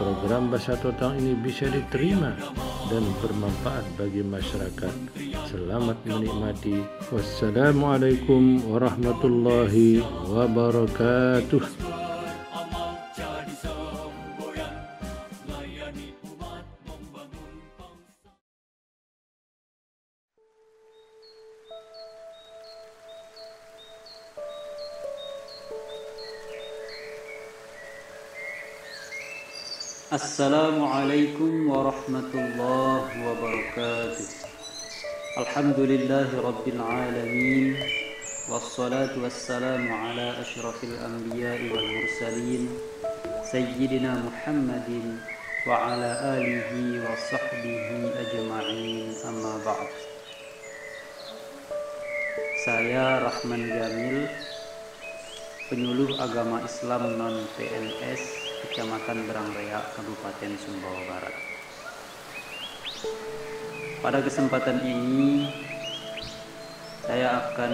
program Bahasa Totang ini bisa diterima dan bermanfaat bagi masyarakat. Selamat menikmati. Wassalamualaikum warahmatullahi wabarakatuh. السلام عليكم ورحمة الله وبركاته. الحمد لله رب العالمين والصلاة والسلام على أشرف الأنبياء والمرسلين سيدنا محمد وعلى آله وصحبه أجمعين أما بعد. Saya Rahman Jamil, penyuluh agama Islam non PNS Kecamatan Berangrea, Kabupaten Sumbawa Barat. Pada kesempatan ini saya akan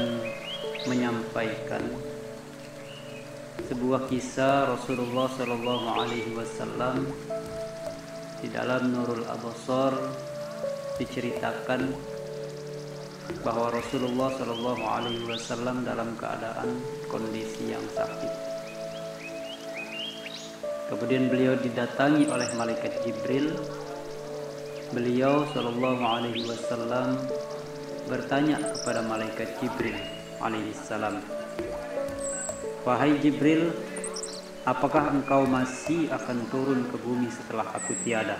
menyampaikan sebuah kisah Rasulullah Shallallahu Alaihi Wasallam di dalam Nurul Abasar diceritakan bahwa Rasulullah Shallallahu Alaihi Wasallam dalam keadaan kondisi yang sakit Kemudian beliau didatangi oleh malaikat Jibril. Beliau Shallallahu Alaihi Wasallam bertanya kepada malaikat Jibril alaihi salam, Wahai Jibril, apakah engkau masih akan turun ke bumi setelah aku tiada?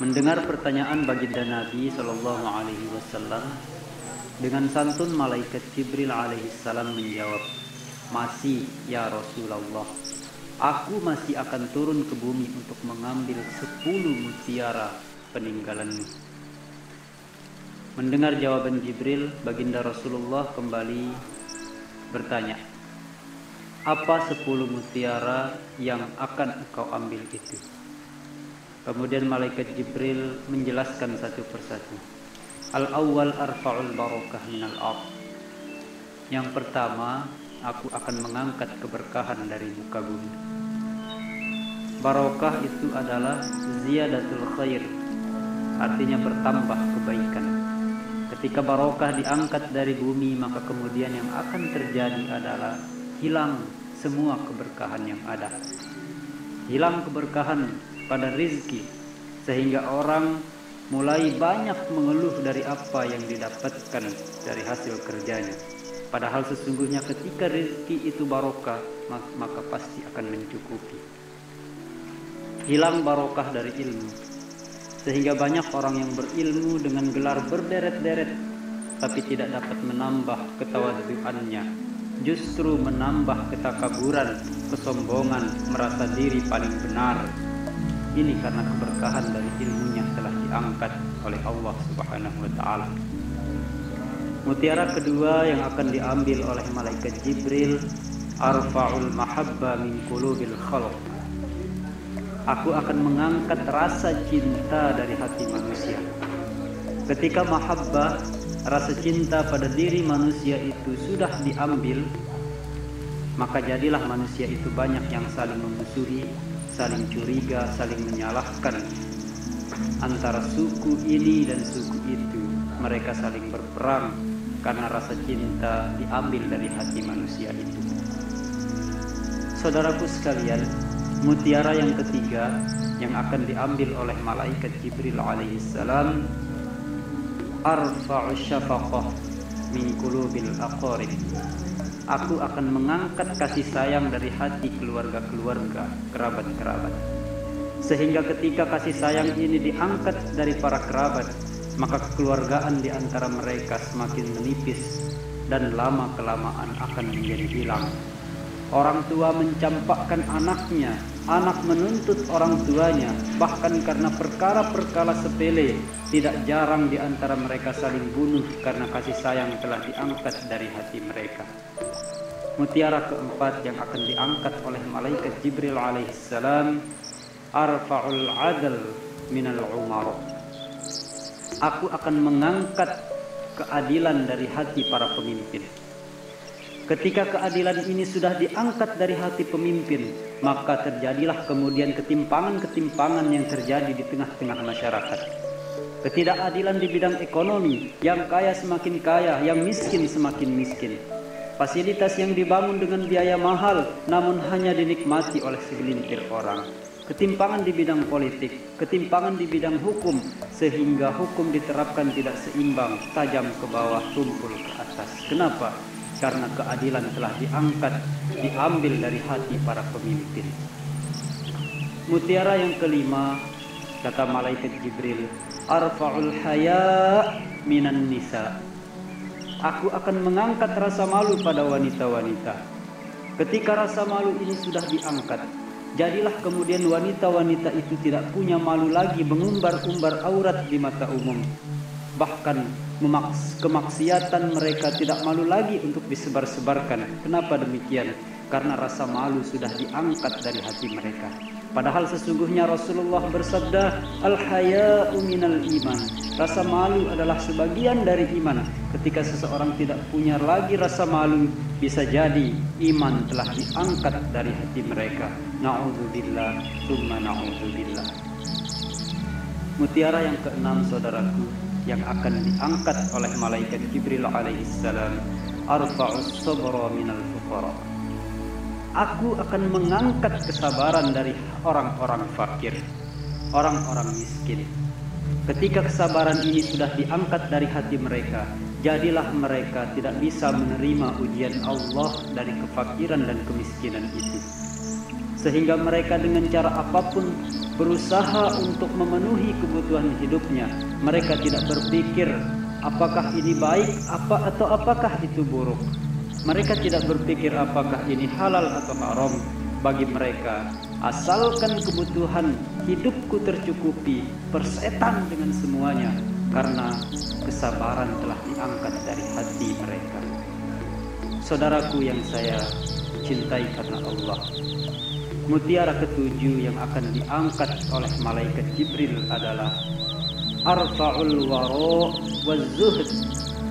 Mendengar pertanyaan baginda Nabi Shallallahu Alaihi Wasallam, dengan santun malaikat Jibril alaihi salam menjawab, masih ya Rasulullah. Aku masih akan turun ke bumi untuk mengambil sepuluh mutiara peninggalanmu. Mendengar jawaban Jibril Baginda Rasulullah kembali bertanya Apa sepuluh mutiara yang akan engkau ambil itu? Kemudian malaikat Jibril menjelaskan satu persatu. Al-awwal arfa'ul barakah minal Yang pertama aku akan mengangkat keberkahan dari muka bumi. Barokah itu adalah ziyadatul khair, artinya bertambah kebaikan. Ketika barokah diangkat dari bumi, maka kemudian yang akan terjadi adalah hilang semua keberkahan yang ada. Hilang keberkahan pada rizki, sehingga orang mulai banyak mengeluh dari apa yang didapatkan dari hasil kerjanya Padahal sesungguhnya ketika rezeki itu barokah, maka pasti akan mencukupi. Hilang barokah dari ilmu. Sehingga banyak orang yang berilmu dengan gelar berderet-deret tapi tidak dapat menambah ketawaduannya. Justru menambah ketakaburan, kesombongan, merasa diri paling benar. Ini karena keberkahan dari ilmunya telah diangkat oleh Allah Subhanahu wa taala. Mutiara kedua yang akan diambil oleh malaikat Jibril Arfa'ul mahabba min qulubil khalq. Aku akan mengangkat rasa cinta dari hati manusia. Ketika mahabbah Rasa cinta pada diri manusia itu sudah diambil Maka jadilah manusia itu banyak yang saling memusuhi Saling curiga, saling menyalahkan. Antara suku ini dan suku itu Mereka saling berperang karena rasa cinta diambil dari hati manusia itu. Saudaraku sekalian, mutiara yang ketiga yang akan diambil oleh malaikat Jibril alaihissalam arfa'u syafaqah min qulubil aqarib. Aku akan mengangkat kasih sayang dari hati keluarga-keluarga, kerabat-kerabat. Sehingga ketika kasih sayang ini diangkat dari para kerabat, maka kekeluargaan di antara mereka semakin menipis dan lama kelamaan akan menjadi hilang. Orang tua mencampakkan anaknya, anak menuntut orang tuanya, bahkan karena perkara-perkara sepele, tidak jarang di antara mereka saling bunuh karena kasih sayang telah diangkat dari hati mereka. Mutiara keempat yang akan diangkat oleh malaikat Jibril alaihissalam, arfa'ul adl minal umar. Aku akan mengangkat keadilan dari hati para pemimpin. Ketika keadilan ini sudah diangkat dari hati pemimpin, maka terjadilah kemudian ketimpangan-ketimpangan yang terjadi di tengah-tengah masyarakat. Ketidakadilan di bidang ekonomi, yang kaya semakin kaya, yang miskin semakin miskin. Fasilitas yang dibangun dengan biaya mahal, namun hanya dinikmati oleh segelintir orang. Ketimpangan di bidang politik, ketimpangan di bidang hukum, sehingga hukum diterapkan tidak seimbang, tajam ke bawah, tumpul ke atas. Kenapa? karena keadilan telah diangkat diambil dari hati para pemimpin mutiara yang kelima kata malaikat Jibril arfa'ul haya minan nisa aku akan mengangkat rasa malu pada wanita-wanita ketika rasa malu ini sudah diangkat jadilah kemudian wanita-wanita itu tidak punya malu lagi mengumbar-umbar aurat di mata umum bahkan memaks kemaksiatan mereka tidak malu lagi untuk disebar-sebarkan. Kenapa demikian? Karena rasa malu sudah diangkat dari hati mereka. Padahal sesungguhnya Rasulullah bersabda, Al-haya'u minal iman. Rasa malu adalah sebagian dari iman. Ketika seseorang tidak punya lagi rasa malu, bisa jadi iman telah diangkat dari hati mereka. Na'udzubillah, summa na'udzubillah. Mutiara yang keenam saudaraku, yang akan diangkat oleh malaikat Jibril alaihissalam arfa'us sabra minal fuqara Aku akan mengangkat kesabaran dari orang-orang fakir orang-orang miskin ketika kesabaran ini sudah diangkat dari hati mereka jadilah mereka tidak bisa menerima ujian Allah dari kefakiran dan kemiskinan itu sehingga mereka dengan cara apa pun berusaha untuk memenuhi kebutuhan hidupnya. Mereka tidak berpikir apakah ini baik apa atau apakah itu buruk. Mereka tidak berpikir apakah ini halal atau haram bagi mereka. Asalkan kebutuhan hidupku tercukupi, persetan dengan semuanya karena kesabaran telah diangkat dari hati mereka. Saudaraku yang saya cintai karena Allah, Mutiara ketujuh yang akan diangkat oleh malaikat Jibril adalah Arfa'ul waro wa zuhd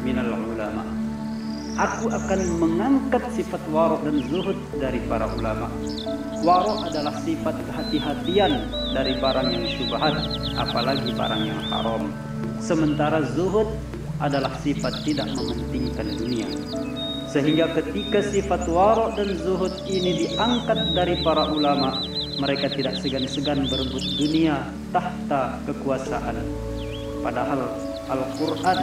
minal ulama. Aku akan mengangkat sifat waro dan zuhud dari para ulama. Waro adalah sifat kehati-hatian dari barang yang syubhat, apalagi barang yang haram. Sementara zuhud adalah sifat tidak mementingkan dunia. Sehingga ketika sifat warok dan zuhud ini diangkat dari para ulama, mereka tidak segan-segan berebut dunia tahta kekuasaan. Padahal Al-Quran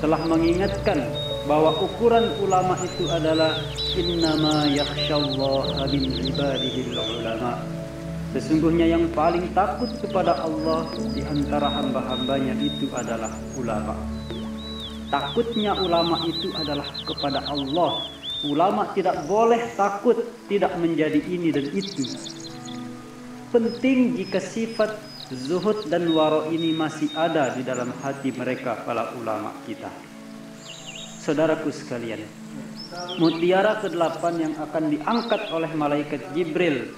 telah mengingatkan bahwa ukuran ulama itu adalah innama yakhshallaha min ibadihil ulama. Sesungguhnya yang paling takut kepada Allah di antara hamba-hambanya itu adalah ulama. Takutnya ulama itu adalah kepada Allah. Ulama tidak boleh takut tidak menjadi ini dan itu. Penting jika sifat zuhud dan waro ini masih ada di dalam hati mereka para ulama kita. Saudaraku sekalian, mutiara ke-8 yang akan diangkat oleh malaikat Jibril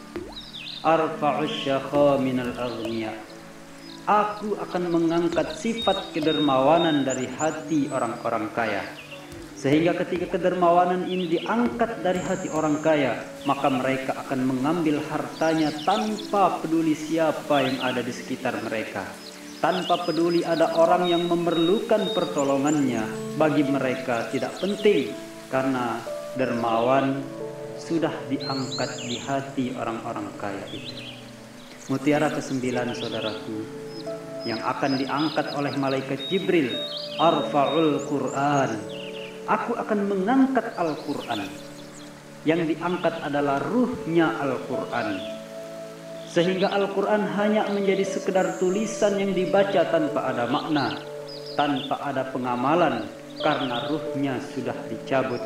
arfa'us syakha minal aghniya Aku akan mengangkat sifat kedermawanan dari hati orang-orang kaya. Sehingga ketika kedermawanan ini diangkat dari hati orang kaya, maka mereka akan mengambil hartanya tanpa peduli siapa yang ada di sekitar mereka. Tanpa peduli ada orang yang memerlukan pertolongannya, bagi mereka tidak penting karena dermawan sudah diangkat di hati orang-orang kaya itu. Mutiara kesembilan saudaraku, yang akan diangkat oleh malaikat Jibril arfa'ul Quran aku akan mengangkat Al-Quran. Yang diangkat adalah ruhnya Al-Quran. Sehingga Al-Quran hanya menjadi sekedar tulisan yang dibaca tanpa ada makna tanpa ada pengamalan karena ruhnya sudah dicabut.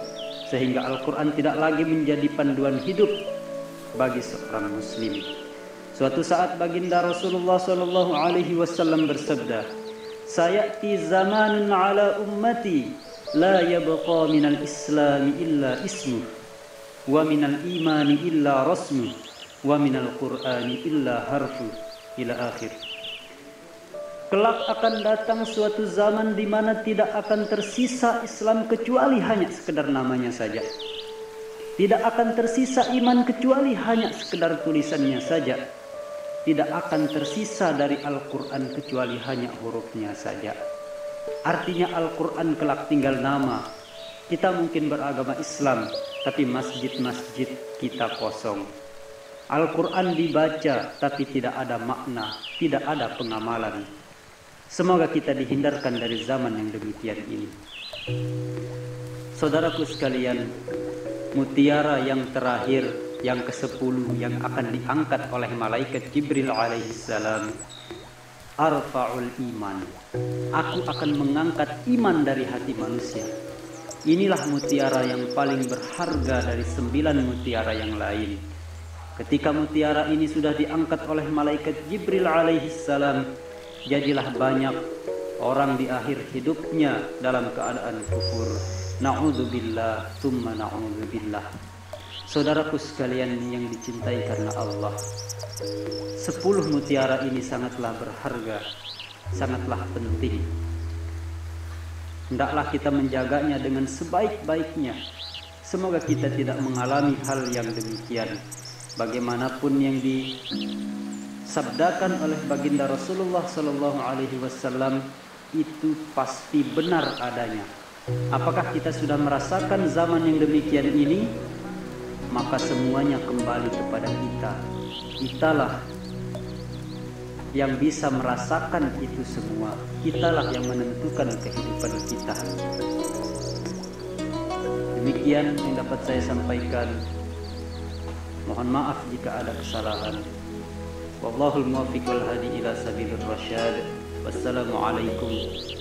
Sehingga Al-Quran tidak lagi menjadi panduan hidup bagi seorang muslim. Suatu saat baginda Rasulullah sallallahu alaihi wasallam bersabda, "Sayati zamanun ala ummati la yabqa minal islam illa ismu wa minal imani illa rasmu wa minal qur'ani illa harfu." Ila akhir. Kelak akan datang suatu zaman di mana tidak akan tersisa Islam kecuali hanya sekedar namanya saja. Tidak akan tersisa iman kecuali hanya sekedar tulisannya saja. Tidak akan tersisa dari Al-Quran kecuali hanya hurufnya saja. Artinya Al-Quran kelak tinggal nama. Kita mungkin beragama Islam, tapi masjid-masjid kita kosong. Al-Quran dibaca, tapi tidak ada makna, tidak ada pengamalan. Semoga kita dihindarkan dari zaman yang demikian ini. Saudaraku sekalian, mutiara yang terakhir yang ke-10 yang akan diangkat oleh malaikat Jibril alaihissalam arfa'ul iman. Aku akan mengangkat iman dari hati manusia. Inilah mutiara yang paling berharga dari sembilan mutiara yang lain. Ketika mutiara ini sudah diangkat oleh malaikat Jibril alaihissalam jadilah banyak orang di akhir hidupnya dalam keadaan kufur. Na'udzubillah, thumma na'udzubillah. Saudaraku sekalian yang dicintai karena Allah. Sepuluh mutiara ini sangatlah berharga, sangatlah penting. Hendaklah kita menjaganya dengan sebaik-baiknya. Semoga kita tidak mengalami hal yang demikian. Bagaimanapun yang disabdakan oleh baginda Rasulullah Sallallahu Alaihi Wasallam itu pasti benar adanya Apakah kita sudah merasakan zaman yang demikian ini? Maka semuanya kembali kepada kita. Kitalah yang bisa merasakan itu semua. Kitalah yang menentukan kehidupan kita. Demikian yang dapat saya sampaikan. Mohon maaf jika ada kesalahan. Wallahul muwaffiq wal hadi ila sabilir rasyad. Wassalamualaikum